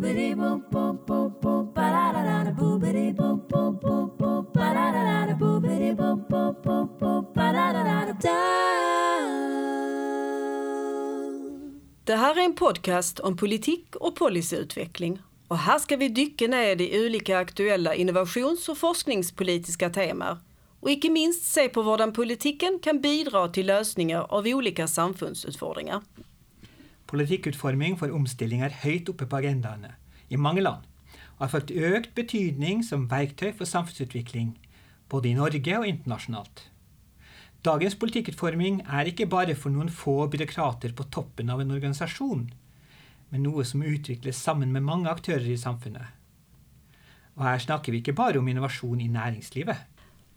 boobity boop boop boop boop ba da da da da boobity boop boop boop boop ba da da da da boobity boop boop boop boop ba da da da da Det här är en podcast om politik och policyutveckling. Och här ska vi dyka ner i olika aktuella innovations och forskningspolitiska teman. Och icke minst se på hur politiken kan bidra till lösningar av olika samfundsutfordringar. Politikkutforming for omstilling er høyt oppe på agendaene i mange land, og har fått økt betydning som verktøy for samfunnsutvikling, både i Norge og internasjonalt. Dagens politikkutforming er ikke bare for noen få byråkrater på toppen av en organisasjon, men noe som utvikles sammen med mange aktører i samfunnet. Og her snakker vi ikke bare om innovasjon i næringslivet.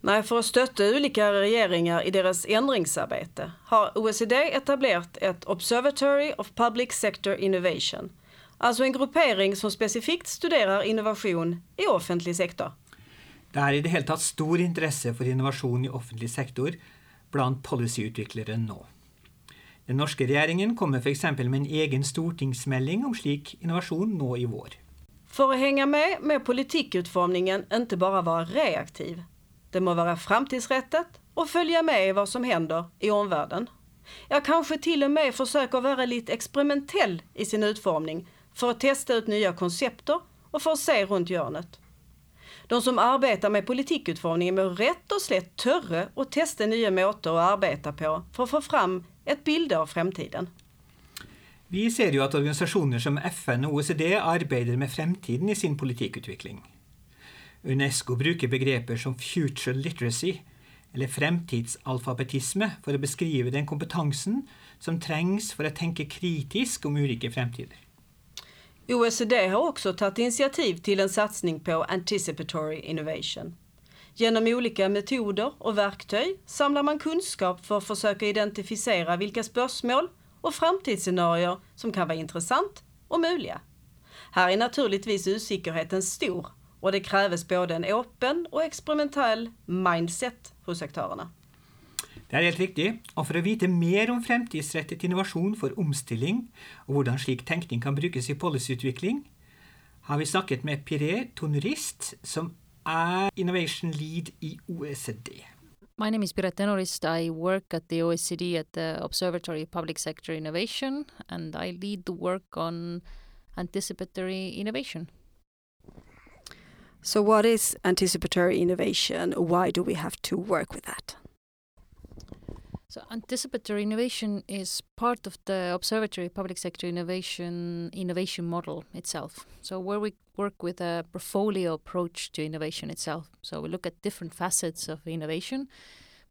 Nej, för att stötta olika regeringar i deras ändringsarbete har OECD etablerat ett Observatory of Public Sector Innovation, alltså en gruppering som specifikt studerar innovation i offentlig sektor. Det er i det hele tatt stor interesse for innovasjon i offentlig sektor blant policyutviklere nå. Den norske regjeringen kommer f.eks. med en egen stortingsmelding om slik innovasjon nå i vår. För att hänga med med politikutformningen inte bara vara reaktiv. Det må vara framtidsrättat och följa med i vad som händer i omvärlden. Jag kanske till och med försöker vara lite experimentell i sin utformning för att testa ut nya koncepter och för att se runt hjörnet. De som arbetar med politikutformningen må rätt och slätt törre och testa nya måter att arbeta på för att få fram ett bild av framtiden. Vi ser ju att organisationer som FN och OECD arbetar med framtiden i sin politikutveckling. UNESCO bruker begreper som future literacy, eller fremtidsalfabetisme, for å beskrive den kompetansen som trengs for å tenke kritisk om ulike fremtider. OECD har också tagit initiativ till en satsning på Anticipatory Innovation. Genom olika metoder och verktyg samlar man kunskap för att försöka identifiera vilka spörsmål och framtidsscenarier som kan vara intressant och möjliga. Här är naturligtvis osäkerheten stor och det kräves både en öppen och experimentell mindset hos aktörerna. Det er helt riktig, og for å vite mer om fremtidsrettet innovasjon for omstilling, og hvordan slik tenkning kan brukes i policyutvikling, har vi snakket med Piré Tonurist, som er Innovation Lead i OECD. My name is Piret Tenorist. I work at the OECD at the Observatory of Public Sector Innovation, and I lead the work on anticipatory innovation. So what is anticipatory innovation? Why do we have to work with that? So, anticipatory innovation is part of the Observatory Public Sector Innovation innovation model itself. So, where we work with a portfolio approach to innovation itself. So, we look at different facets of innovation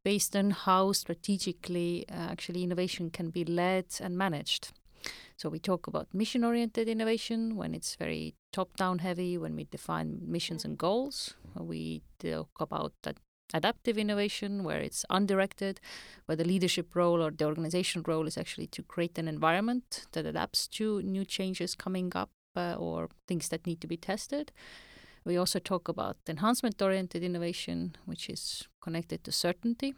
based on how strategically uh, actually innovation can be led and managed. So, we talk about mission oriented innovation when it's very top down heavy, when we define missions and goals. We talk about that adaptive innovation where it's undirected where the leadership role or the organizational role is actually to create an environment that adapts to new changes coming up uh, or things that need to be tested we also talk about enhancement oriented innovation which is connected to certainty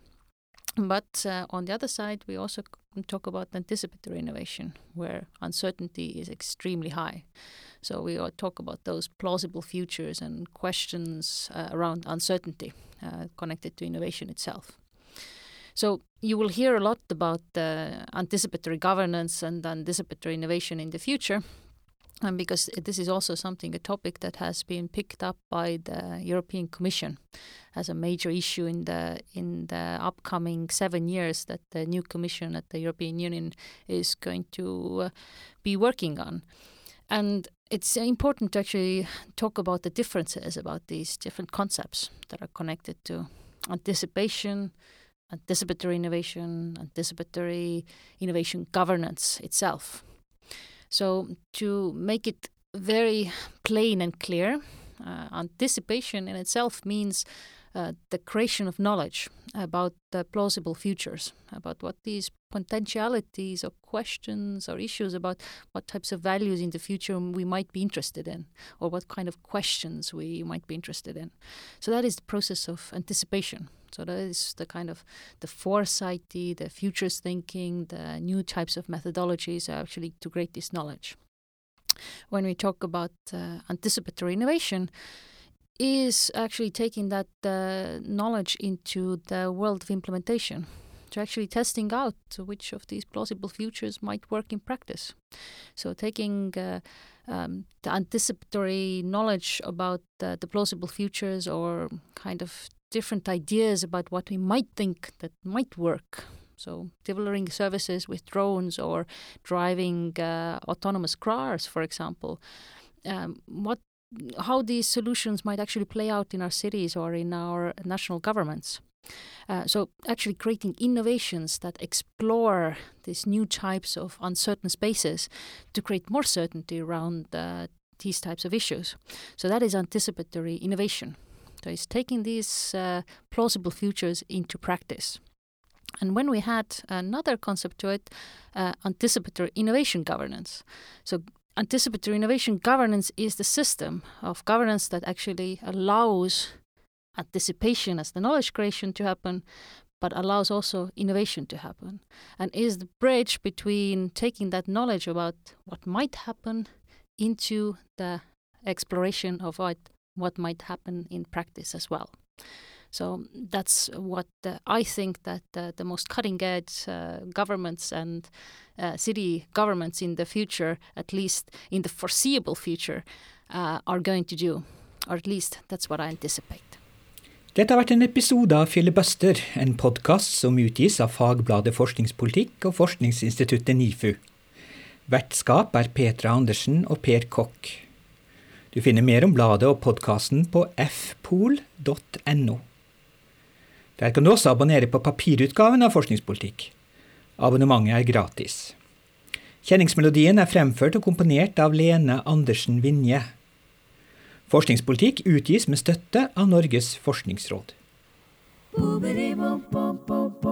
but uh, on the other side we also talk about anticipatory innovation where uncertainty is extremely high so we talk about those plausible futures and questions uh, around uncertainty uh, connected to innovation itself. So you will hear a lot about uh, anticipatory governance and anticipatory innovation in the future. Because this is also something, a topic that has been picked up by the European Commission as a major issue in the in the upcoming seven years that the new Commission at the European Union is going to uh, be working on. And it's important to actually talk about the differences about these different concepts that are connected to anticipation, anticipatory innovation, anticipatory innovation governance itself. So, to make it very plain and clear, uh, anticipation in itself means uh, the creation of knowledge about the plausible futures, about what these potentialities or questions or issues about what types of values in the future we might be interested in, or what kind of questions we might be interested in. So that is the process of anticipation. So that is the kind of the foresighty, the futures thinking, the new types of methodologies actually to create this knowledge. when we talk about uh, anticipatory innovation is actually taking that uh, knowledge into the world of implementation to actually testing out which of these plausible futures might work in practice. So, taking uh, um, the anticipatory knowledge about uh, the plausible futures or kind of different ideas about what we might think that might work. So, delivering services with drones or driving uh, autonomous cars, for example. Um, what how these solutions might actually play out in our cities or in our national governments. Uh, so, actually, creating innovations that explore these new types of uncertain spaces to create more certainty around uh, these types of issues. So, that is anticipatory innovation. So, it's taking these uh, plausible futures into practice. And when we had another concept to it, uh, anticipatory innovation governance. So, anticipatory innovation governance is the system of governance that actually allows anticipation as the knowledge creation to happen, but allows also innovation to happen, and is the bridge between taking that knowledge about what might happen into the exploration of what, what might happen in practice as well. So that's what uh, I think that uh, the most cutting edge uh, governments and uh, city governments in the future, at least in the foreseeable future, uh, are going to do. Or at least that's what I anticipate. Dette har vært en episode av Filibuster, en podkast som utgis av fagbladet Forskningspolitikk og forskningsinstituttet NIFU. Vertskap er Petra Andersen og Per Kokk. Du finner mer om bladet og podkasten på fpol.no. Der kan du også abonnere på papirutgaven av Forskningspolitikk. Abonnementet er gratis. Kjenningsmelodien er fremført og komponert av Lene Andersen Vinje. Forskningspolitikk utgis med støtte av Norges forskningsråd. Boop.